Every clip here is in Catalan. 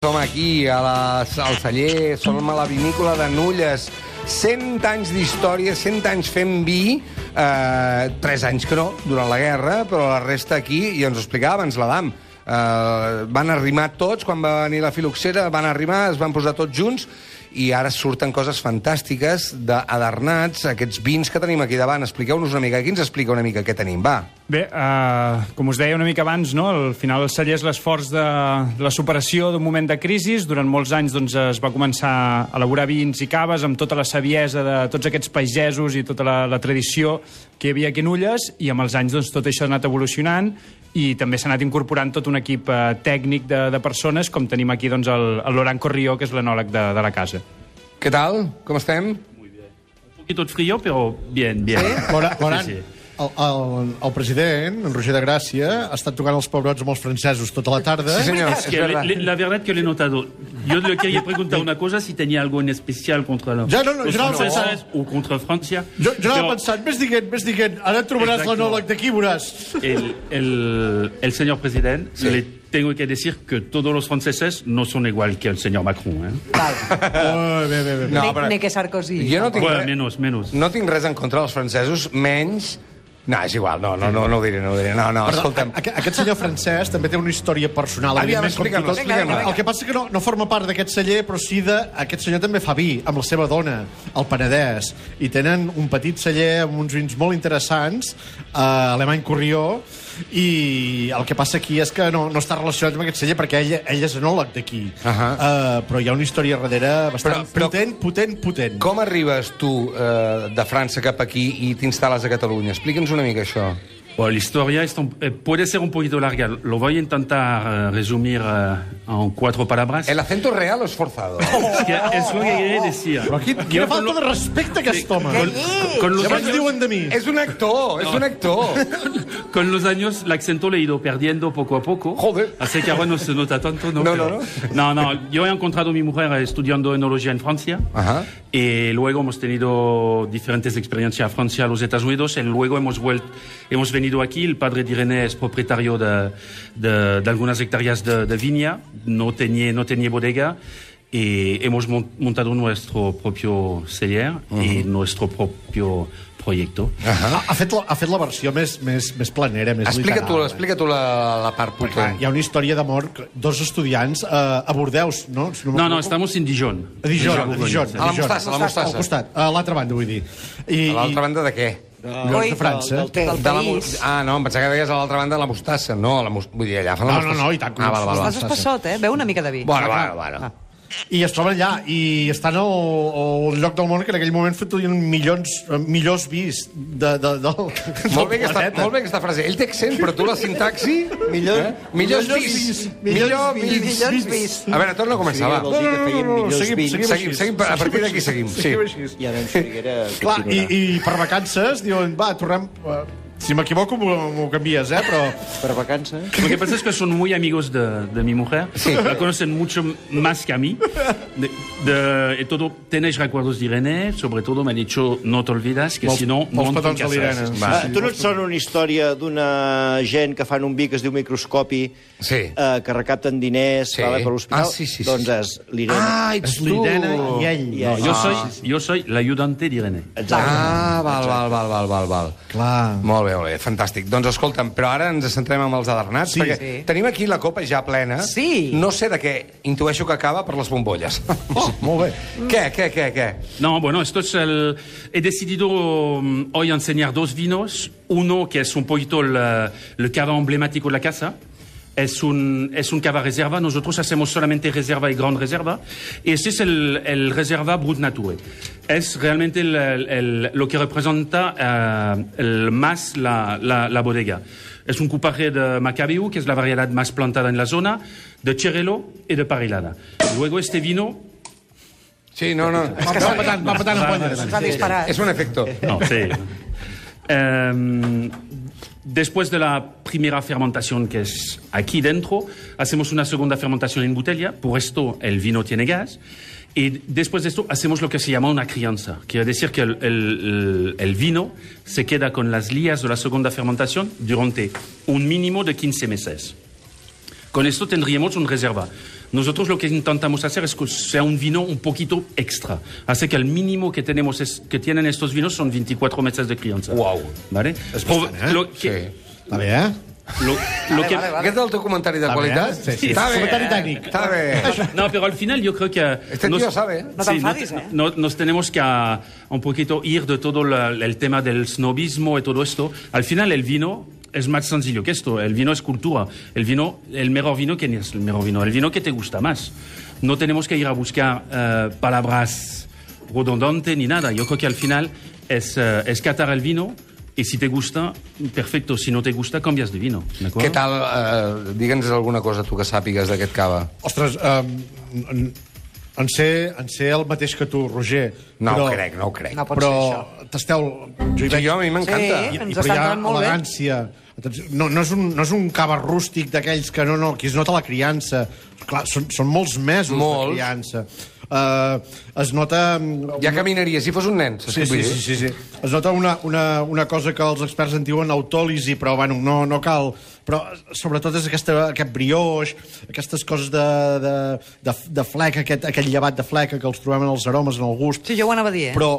Som aquí a la, al celler, som a la vinícola de Nulles. 100 anys d'història, 100 anys fent vi, eh, 3 anys que no, durant la guerra, però la resta aquí, i ens ho explicava abans l'Adam, eh, van arrimar tots, quan va venir la filoxera, van arrimar, es van posar tots junts, i ara surten coses fantàstiques d'adernats, aquests vins que tenim aquí davant. Expliqueu-nos una mica, qui ens explica una mica què tenim, va? Bé, uh, com us deia una mica abans, no? al final el celler és l'esforç de, de la superació d'un moment de crisi. Durant molts anys doncs, es va començar a elaborar vins i caves amb tota la saviesa de tots aquests pagesos i tota la, la tradició que hi havia aquí en Ulles, i amb els anys doncs, tot això ha anat evolucionant i també s'ha anat incorporant tot un equip eh, tècnic de, de persones, com tenim aquí doncs, el, el Laurent Corrió, que és l'enòleg de, de la casa. Què tal? Com estem? Un poquito de frío, pero bien, bien. Laurent Sí, sí, sí. El, el, el president, en Roger de Gràcia, ha estat tocant els pebrots amb els francesos tota la tarda. Sí, senyor, Es que le- le- la verdad que lo he notado. Yo le quería preguntar una cosa, si tenía algo en especial contra la- Ya, no, no, los no, franceses o contra Francia. Jo, jo anava Pero pensant, més diguent, més diguent, ara trobaràs Exacto. l'anòleg d'aquí, veuràs. el, el, el señor presidente, le tengo que decir que todos los franceses no son igual que el señor Macron. ¿eh? Oh, bé, bé, bé. No, ni, però- ni que Sarkozy. Jo no tinc, Bueno, res, menos, menos. no tinc res en contra dels francesos, menys... No, és igual, no, no, no, no ho diré, no ho diré. No, no, Perdó, escolta'm. a- aquest senyor francès també té una història personal. Aviam, explica'm-la, tothom. explica'm-la. El que passa que no, no forma part d'aquest celler, però sí de... Aquest senyor també fa vi, amb la seva dona, al Penedès. I tenen un petit celler amb uns vins molt interessants, a Alemany Corrió, i el que passa aquí és que no, no està relacionat amb aquest celler perquè ell, ell és enòleg d'aquí. Ahà. uh, però hi ha una història darrere bastant Però- però- potent, potent, potent. Com arribes tu eh, de França cap aquí i t'instal·les a Catalunya? Explica'ns una mica això. Bueno, la historia está un- eh, puede ser un poquito larga. Lo voy a intentar eh, resumir eh, en cuatro palabras. ¿El acento real o es forzado? Es que es lo que quería decir. Però aquí, quina falta de respecte, aquest home. con- con los años, diuen de mi. és un actor, és un actor. con los años el acento lo he ido perdiendo poco a poco. Joder. Así que ahora no se nota tanto, ¿no? No, Pero- no, no. no, Yo he encontrado a mi mujer estudiando enología en Francia. Ajá. Y luego hemos tenido diferentes experiencias a Francia, a los Estados Unidos. Y luego hemos vuelto, hemos venido aquí. El padre de Irene es propietario de, de, de algunas hectáreas de, de viña. No tenía, no tenía bodega. Y hemos mon- montado nuestro propio celler y nuestro propio proyecto. Ha, ha, fet la, ha fet la versió més, més, més planera, més Explica tu, literal. explica tu la, la part potent. hi ha una història d'amor, dos estudiants eh, a Bordeus, no? Si No, no, m'equivoco. estamos en Dijon. A Dijon, a Bourgogne, Dijon. sí. A la mostassa, a la mostassa. Al costat, a l'altra banda, vull dir. I, A l'altra banda de què? Llocs de França. Del, del, del De la, ah, no, em pensava que deies a l'altra banda de la mostassa. No, la mos... vull dir, allà fan la No, no, mostassa. no, i tant Ah, val, val, val. Estàs espassot, eh? Beu una mica de vi. Bueno, bueno, bueno. I es troben allà, i estan al, al lloc del món que en aquell moment fotien milions, eh, millors vis de, de, del, del Molt bé, aquesta, planeta. molt bé aquesta frase. Ell té accent, però tu la sintaxi... Millor- eh? Millors millors vis. vis. Millor Millors vis. vis. Milions vis. A veure, torna a començar, va. vol dir que feien millors seguim, vins. seguim, Seguim, seguim, a partir d'aquí seguim. Sí. Seguim així. I ara en Soriguera Clar, i, i per vacances diuen, va, tornem... eh, Si m'equivoco m'ho canvies, eh? Però Per vacances... Lo que pasa es que son muy amigos de, de mi mujer. Sí. La conocen mucho más que a mí. De, de- y todo, tenéis recuerdos de Irene, sobre todo me han dicho, no te olvidas, que si no, no petons de l'Irene. Va. Ah, tu no et sona una història d'una gent que fan un vi que es diu microscopi, Sí. eh, que recapten diners, Sí. per l'hospital? Ah, sí, sí, sí, Doncs sí. és l'Irene. Ah, és ets tu. l'Irene i ell. I No, yo, Ah. soy, yo soy la ayudante de Irene. Exacte. Ah, val, val, val, val, val, val. Clar. Molt bé, molt bé, fantàstic. Doncs escolta'm, però ara ens centrem amb els adernats, Sí. perquè Sí. tenim aquí la copa ja plena. Sí. No sé de què, intueixo que acaba per les bombolles. Oh, molt bé. què, què, què, què? No, bueno, esto es el... He decidido mm, hoy enseñar dos vinos. Uno que es un poquito el, el cava emblemático de la casa. Es un, es un cava reserva. Nosotros hacemos solamente reserva y gran reserva. Y este es el, el reserva Brut Nature. Es realmente el- el- lo que representa eh, el más la, la, la bodega. Es un cupaje de Macabeu, que es la variedad más plantada en la zona, de Cherelo y de Parilada. Luego este vino Sí, no, no. Que Va va ampolles. S'ha disparat. és un efecto. No, sí. después de la primera fermentación, que es aquí dentro, hacemos una segunda fermentación en botella. Por esto el vino tiene gas. Y después de esto hacemos lo que se llama una crianza. Quiere decir que el, el- el- vino se queda con las lías de la segunda fermentación durante un mínimo de 15 meses. Con esto tendríamos un reserva. Nosotros lo que intentamos hacer es que sea un vino un poquito extra. Así que el mínimo que tenemos es, que tienen estos vinos son 24 meses de crianza. Wow. ¿Vale? Es Pro- bastante, ¿eh? lo que- Sí. Està bé, eh? lo- lo que- vale, vale. Aquest és el teu comentari de Està bé, qualitat? eh? Sí, sí. Està bé. Comentari tècnic. Està bé. No, pero al final yo creo que... Este tío sabe, ¿eh? Sí, no- eh? no- nos tenemos que ah, un poquito ir de todo la- el tema del snobismo y todo esto. Al final el vino es más sencillo que esto. El vino es cultura. El vino, el mejor vino, ¿quién es el mejor vino? El vino que te gusta más. No tenemos que ir a buscar eh, palabras redundantes ni nada. Yo creo que al final es, eh, es catar el vino y si te gusta, perfecto. Si no te gusta, cambias de vino. ¿de acuerdo? Què tal? Eh, Digue'ns alguna cosa tu que sàpigues d'aquest cava. Ostres, um, en, sé, en sé el mateix que tu, Roger. No però, ho crec, no ho crec. No pot però ser això. t'esteu... Jo hi veig jo, a mi m'encanta. Sí. I, Ens però hi ha entrant molt bé. elegància. Atenció, No, no, és un, no és un cava rústic d'aquells que no, no, aquí es nota la criança. Clar, són, són molts mesos Molts. de criança. Uh, es nota... mm, Ja caminaria, si fos un nen. saps Sí, sí, sí, sí, sí. Es nota una, una, una cosa que els experts en diuen autòlisi, però bueno, no, no cal. Però sobretot és aquesta, aquest brioix, aquestes coses de, de, de, de fleca, aquest, aquest llevat de fleca que els trobem en els aromes, en el gust. Sí, jo ho anava a dir, eh? Però,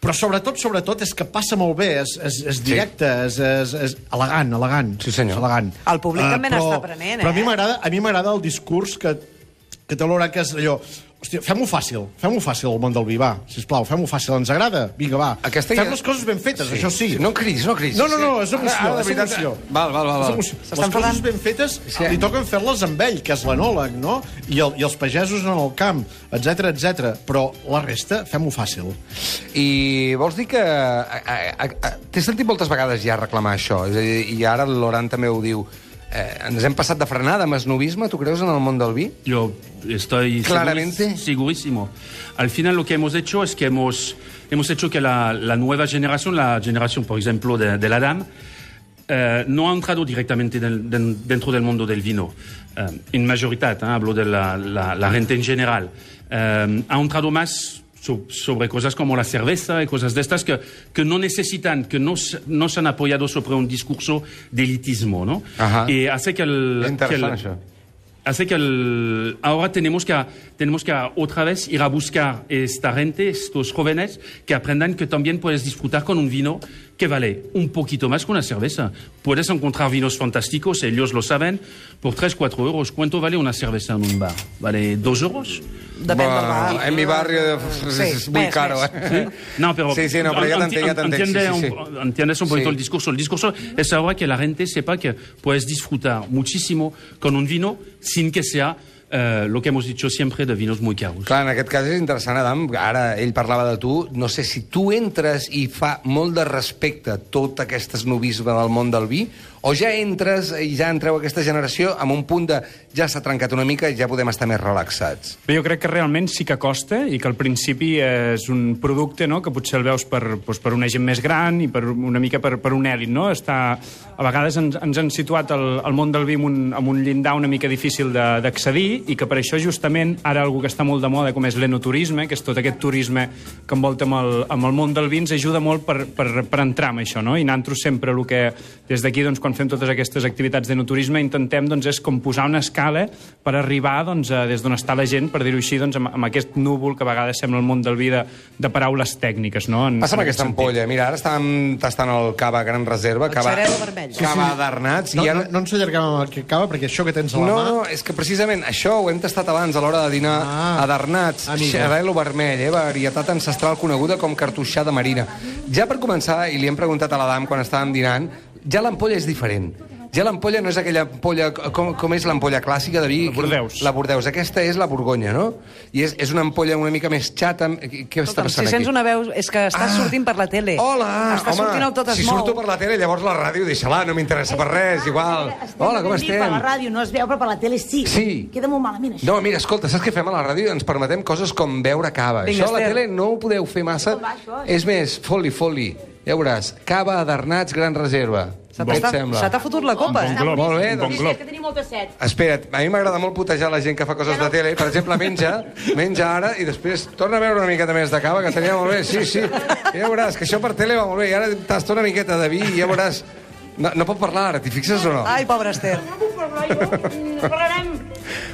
però sobretot, sobretot, és que passa molt bé, és, és, és directe, és, és, és elegant, elegant. Sí, senyor. És elegant. El públic Eh, també n'està aprenent, Però a mi eh? m'agrada a mi m'agrada el discurs que, que té l'hora que és allò... Hòstia, fem-ho fàcil, fem-ho fàcil al món del vi, va, sisplau, fem-ho fàcil, ens agrada, vinga, va. Aquesta fem ja- les coses ben fetes, això sí. No cridis, no cridis. No, no, no, és Ara- emoció, ara, de és veritat, emoció. Val, val, val. Val. Les coses parlant- ben fetes Sí. li toquen fer-les amb ell, que és l'enòleg, no? I, el, I els pagesos en el camp, etc etc. Però la resta, fem-ho fàcil. I vols dir que... T'he sentit moltes vegades ja reclamar això, és a dir, i ara Loran també ho diu. Eh, ens hem passat de frenada amb esnovisme, tu creus, en el món del vi? Yo estoy Claramente. segurísimo. Al final lo que hemos hecho es que hemos, hemos hecho que la, la nueva generación, la generación, por ejemplo, de, de la DAM, eh, no ha entrado directamente del- den- dentro del mundo del vino. Eh, en mayoría, hablo de la, la- la gente en general. Eh, ha entrado más sobre cosas como la cerveza y cosas de estas que, que no necesitan, que no, no se han apoyado sobre un discurso de elitismo, ¿no? Ajá. Y hace que el... Que el-. Así que el- ahora tenemos que, tenemos que otra vez ir a buscar esta gente, estos jóvenes, que aprendan que también puedes disfrutar con un vino que vale un poquito más que una cerveza. Puedes encontrar vinos fantásticos, ellos lo saben, por 3, 4 euros. ¿Cuánto vale una cerveza en un bar? ¿Vale 2 euros? Depèn del bar. En mi barri eh, Sí, és muy caro, eh? No, pero Sí, sí, no, pero ya te enti- ent- ya te entenc, entiende sí, sí, un- sí. entiendes un poquito Sí. el discurso. El discurso es ahora que la gente sepa que puedes disfrutar muchísimo con un vino sin que sea eh, lo que hemos dicho siempre de vinos muy caros. Clar, en aquest cas és interessant, Adam. Ara ell parlava de tu. No sé si tu entres i fa molt de respecte tot aquest esnovisme del món del vi, o ja entres i ja entreu aquesta generació amb un punt de ja s'ha trencat una mica i ja podem estar més relaxats. Bé, jo crec que realment sí que costa i que al principi és un producte no, que potser el veus per, doncs, per una gent més gran i per una mica per, per un èlit. No? Està, a vegades ens, ens han situat el, el món del vi amb un, un llindar una mica difícil d'accedir i que per això justament ara algú que està molt de moda com és l'enoturisme, que és tot aquest turisme que envolta amb el, amb el món del vi, ens ajuda molt per, per, per entrar en això. No? I nosaltres sempre el que des d'aquí, doncs, quan fem totes aquestes activitats d'enoturisme, intentem doncs, és com posar una escala per arribar doncs, a, des d'on està la gent, per dir-ho així, doncs, amb, amb aquest núvol que a vegades sembla el món del vi de, de paraules tècniques. No? En, Passa'm en aquest aquesta sentit. ampolla. Mira, ara estàvem tastant el cava Gran Reserva, El cava, xarel·lo vermell. cava d'Arnats, No, i ara... no, no ens allarguem amb el que acaba, perquè això que tens a la No, mà... no, és que precisament això ho hem tastat abans a l'hora de dinar Ah. a Darnats, Amigo. xarel·lo vermell, eh, varietat ancestral coneguda com cartoixada marina. Ja per començar, i li hem preguntat a l'Adam quan estàvem dinant, ja l'ampolla és diferent. Ja l'ampolla no és aquella ampolla... Com, com és l'ampolla clàssica de vi? La Bordeus. La Bordeus. Aquesta és la Borgonya, no? I és, és una ampolla una mica més xata. Què està passant si sents aquí? una veu... És que estàs sortint per la tele. Hola, Estàs home, sortint al tot es si mou. surto per la tele, llavors la ràdio deixa-la, no m'interessa per res, igual. Hola, com dit, Per la estem? ràdio no es veu, però per la tele sí. Sí. Queda molt malament, això. No, mira, escolta, saps què fem a la ràdio? Ens permetem coses com beure cava. Vinga, això a la tele no ho podeu fer massa. Va, això? És més, foli, foli. Ja veuràs, cava d'Arnats Gran Reserva. Se Què et t'està- sembla? Se t'ha fotut la copa, bon eh? glob. Molt bé, bon doncs... Glob. és que tenim molta set. Espera't, a mi m'agrada molt putejar la gent que fa coses de tele. Per exemple, menja, menja ara i després torna a veure una miqueta més de cava, que tenia molt bé. Sí, sí, ja veuràs que això per tele va molt bé. I ara tasta una miqueta de vi i ja veuràs... No, no pot parlar ara, t'hi fixes o no? Ai, pobra Esther. No puc parlar jo, mm, parlarem...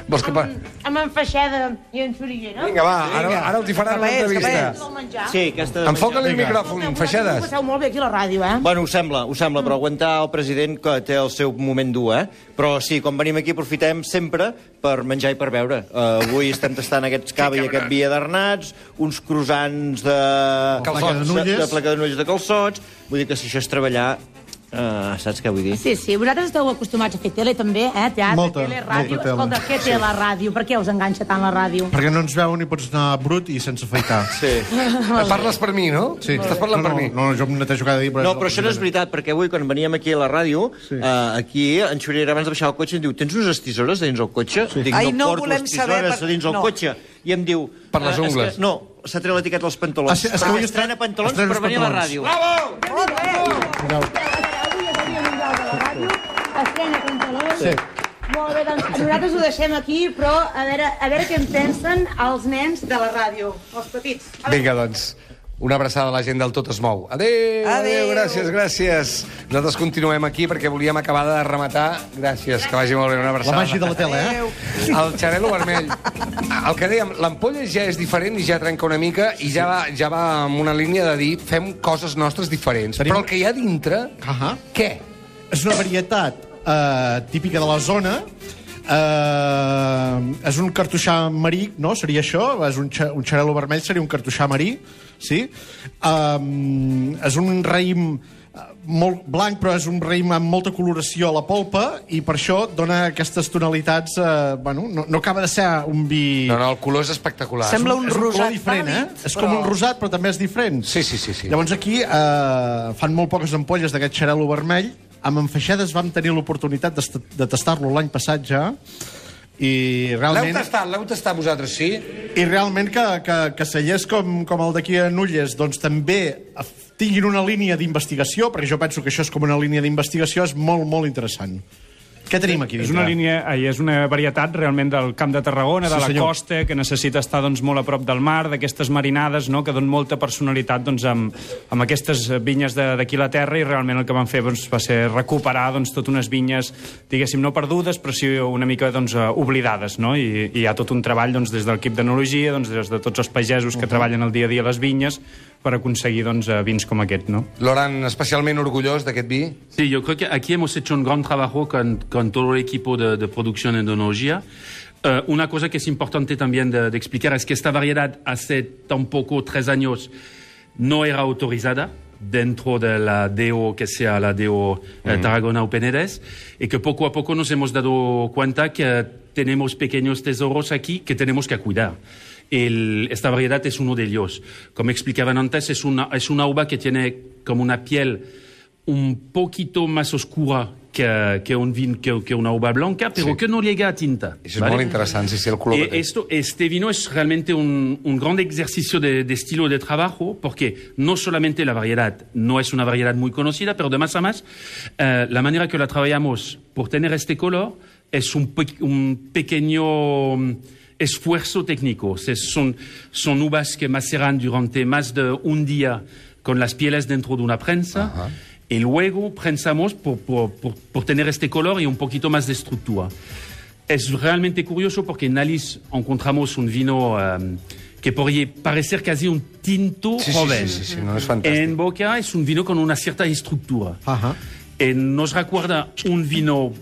Vols que... Pa... Amb en Feixeda i en Xoriguera. Vinga, va, ara, ara els hi faran Cap a ells, cap a l'entrevista. Del menjar. Sí, aquesta... de Enfoca-li el micròfon, Feixedes. Ho passeu molt bé aquí a la ràdio, eh? Bueno, ho sembla, ho sembla, però aguantar el president que té el seu moment dur, eh? Però sí, quan venim aquí aprofitem sempre per menjar i per beure. Uh, avui estem tastant aquests cava i aquest via d'arnats, uns croissants de... Calçots. de, de placa de nulles de calçots. Vull dir que si això és treballar... Uh, saps què vull dir? Sí, sí, vosaltres esteu acostumats a fer tele també, eh? Teatre, Molta, tele, ràdio. molta tele. Escolta, què té la ràdio? Per què us enganxa tant la ràdio? Perquè no ens veuen i pots anar brut i sense afaitar. Sí. Parles per mi, no? Sí. Estàs parlant no, per mi. No, no, jo em netejo cada dia. Però No, però això no és veritat, perquè avui, quan veníem aquí a la ràdio, sí. uh, aquí, en Xurera, abans de baixar el cotxe, em diu, tens unes tisores dins el cotxe? Sí. Dic, Ai, no porto volem les tisores per- dins el no. cotxe. I em diu... Per les "Ah, ungles." Que, no, s'ha tret l'etiqueta dels pantalons. Ah, sí, és que avui estrena pantalons per venir a la ràdio. Avui és el dia mundial de la ràdio, Sí. Molt bé, doncs nosaltres ho deixem aquí, però a veure, a veure què en pensen els nens de la ràdio, els petits. Vinga, doncs, una abraçada a la gent del Tot es mou. Adéu, adéu, Adéu. gràcies, gràcies. Nosaltres continuem aquí perquè volíem acabar de rematar. Gràcies, que vagi molt bé, una La abraçada. màgia de la tele, eh? Adéu. El xarelo vermell. El que dèiem, l'ampolla ja és diferent i ja trenca una mica i ja va, ja va amb una línia de dir fem coses nostres diferents. Tenim- Però el que hi ha dintre, Ahà. què? És una varietat eh, típica de la zona. Eh, és un cartoixà marí, no? Seria això? És un, xa, un xarelo vermell, seria un cartoixà marí, sí? Eh, és un raïm eh, molt blanc, però és un raïm amb molta coloració a la polpa i per això dona aquestes tonalitats... Eh, bueno, no, no acaba de ser un vi... No, no, el color és espectacular. Sembla un és un color rosat diferent, eh? pàl·lid, És però- com un rosat, però també és diferent. Sí, sí, sí. sí. Llavors aquí eh, fan molt poques ampolles d'aquest xarel·lo vermell. Amb enfaixades vam tenir l'oportunitat de, de tastar-lo l'any passat ja. I L'heu realment, tastat, l'heu tastat vosaltres, sí? i realment que, que, que cellers com, com el d'aquí a Nulles doncs, també tinguin una línia d'investigació, perquè jo penso que això és com una línia d'investigació, és molt, molt interessant. Què tenim aquí És dintre? una línia, ai, és una varietat realment del Camp de Tarragona, de Sí, la senyor. costa, que necessita estar doncs, molt a prop del mar, d'aquestes marinades, no?, que donen molta personalitat doncs, amb, amb aquestes vinyes de- d'aquí a la terra, i realment el que van fer doncs, va ser recuperar doncs, totes unes vinyes, diguéssim, no perdudes, però sí una mica doncs, oblidades, no? I, i hi ha tot un treball doncs, des de l'equip d'enologia, doncs, des de tots els pagesos que treballen el dia a dia a les vinyes, per aconseguir doncs, eh, vins com aquest, no? Loran, especialment orgullós d'aquest vi? Sí, yo creo que aquí hemos hecho un gran trabajo con, con todo el equipo de, de producción en Donologia. Eh, una cosa que es importante también de, de explicar es que esta variedad hace tampoco tres años no era autorizada dentro de la DO que sea la DO eh, Tarragona o Penedès y que poco a poco nos hemos dado cuenta que tenemos pequeños tesoros aquí que tenemos que cuidar. El- esta variedad es uno de ellos. Como explicaban antes, es una, es una uva que tiene como una piel un poquito más oscura que, que, un vin, que, que una uva blanca, pero Sí. que no llega a tinta. És ¿vale? molt interessant, sí, sí, el color Eh, esto, este vino es realmente un, un gran ejercicio de, de estilo de trabajo porque no solamente la variedad no es una variedad muy conocida, pero de más a más, eh, la manera que la trabajamos por tener este color es un, pe- un pequeño esfuerzo técnico. Se- son, son uvas que maceran durante más de un día con las pieles dentro de una prensa. Y luego prensamos por, por- por- por tener este color y un poquito más de estructura. Es realmente curioso porque en Alice encontramos un vino que podría parecer casi un tinto Sí, joven. sí, sí, sí, no, es fantástico. En boca es un vino con una cierta estructura. Ajá. Eh, nos recuerda un vino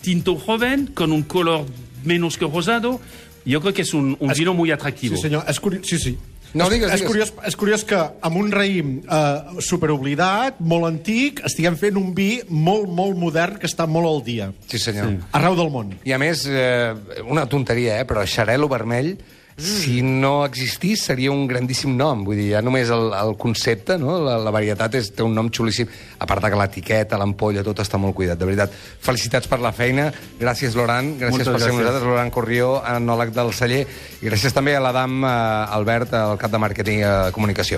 tinto joven con un color menos que rosado. Yo creo que es un, un Es- vino muy Sí, atractivo. senyor. És curi... Sí, sí. No, és, digues, és, digues. curiós, és curiós que amb un raïm eh, superoblidat, molt antic, estiguem fent un vi molt, molt modern que està molt al dia. Sí, senyor. Arreu del món. I a més, eh, una tonteria, eh, però xarelo vermell, si no existís, seria un grandíssim nom. Vull dir, ja només el, el concepte, no? la, la varietat és, té un nom xulíssim. A part de que l'etiqueta, l'ampolla, tot està molt cuidat, de veritat. Felicitats per la feina. Gràcies, Loran. Gràcies Moltes per ser gràcies. nosaltres. Loran Corrió, enòleg del celler. I gràcies també a l'Adam eh, Albert, el cap de màrqueting i eh, comunicació.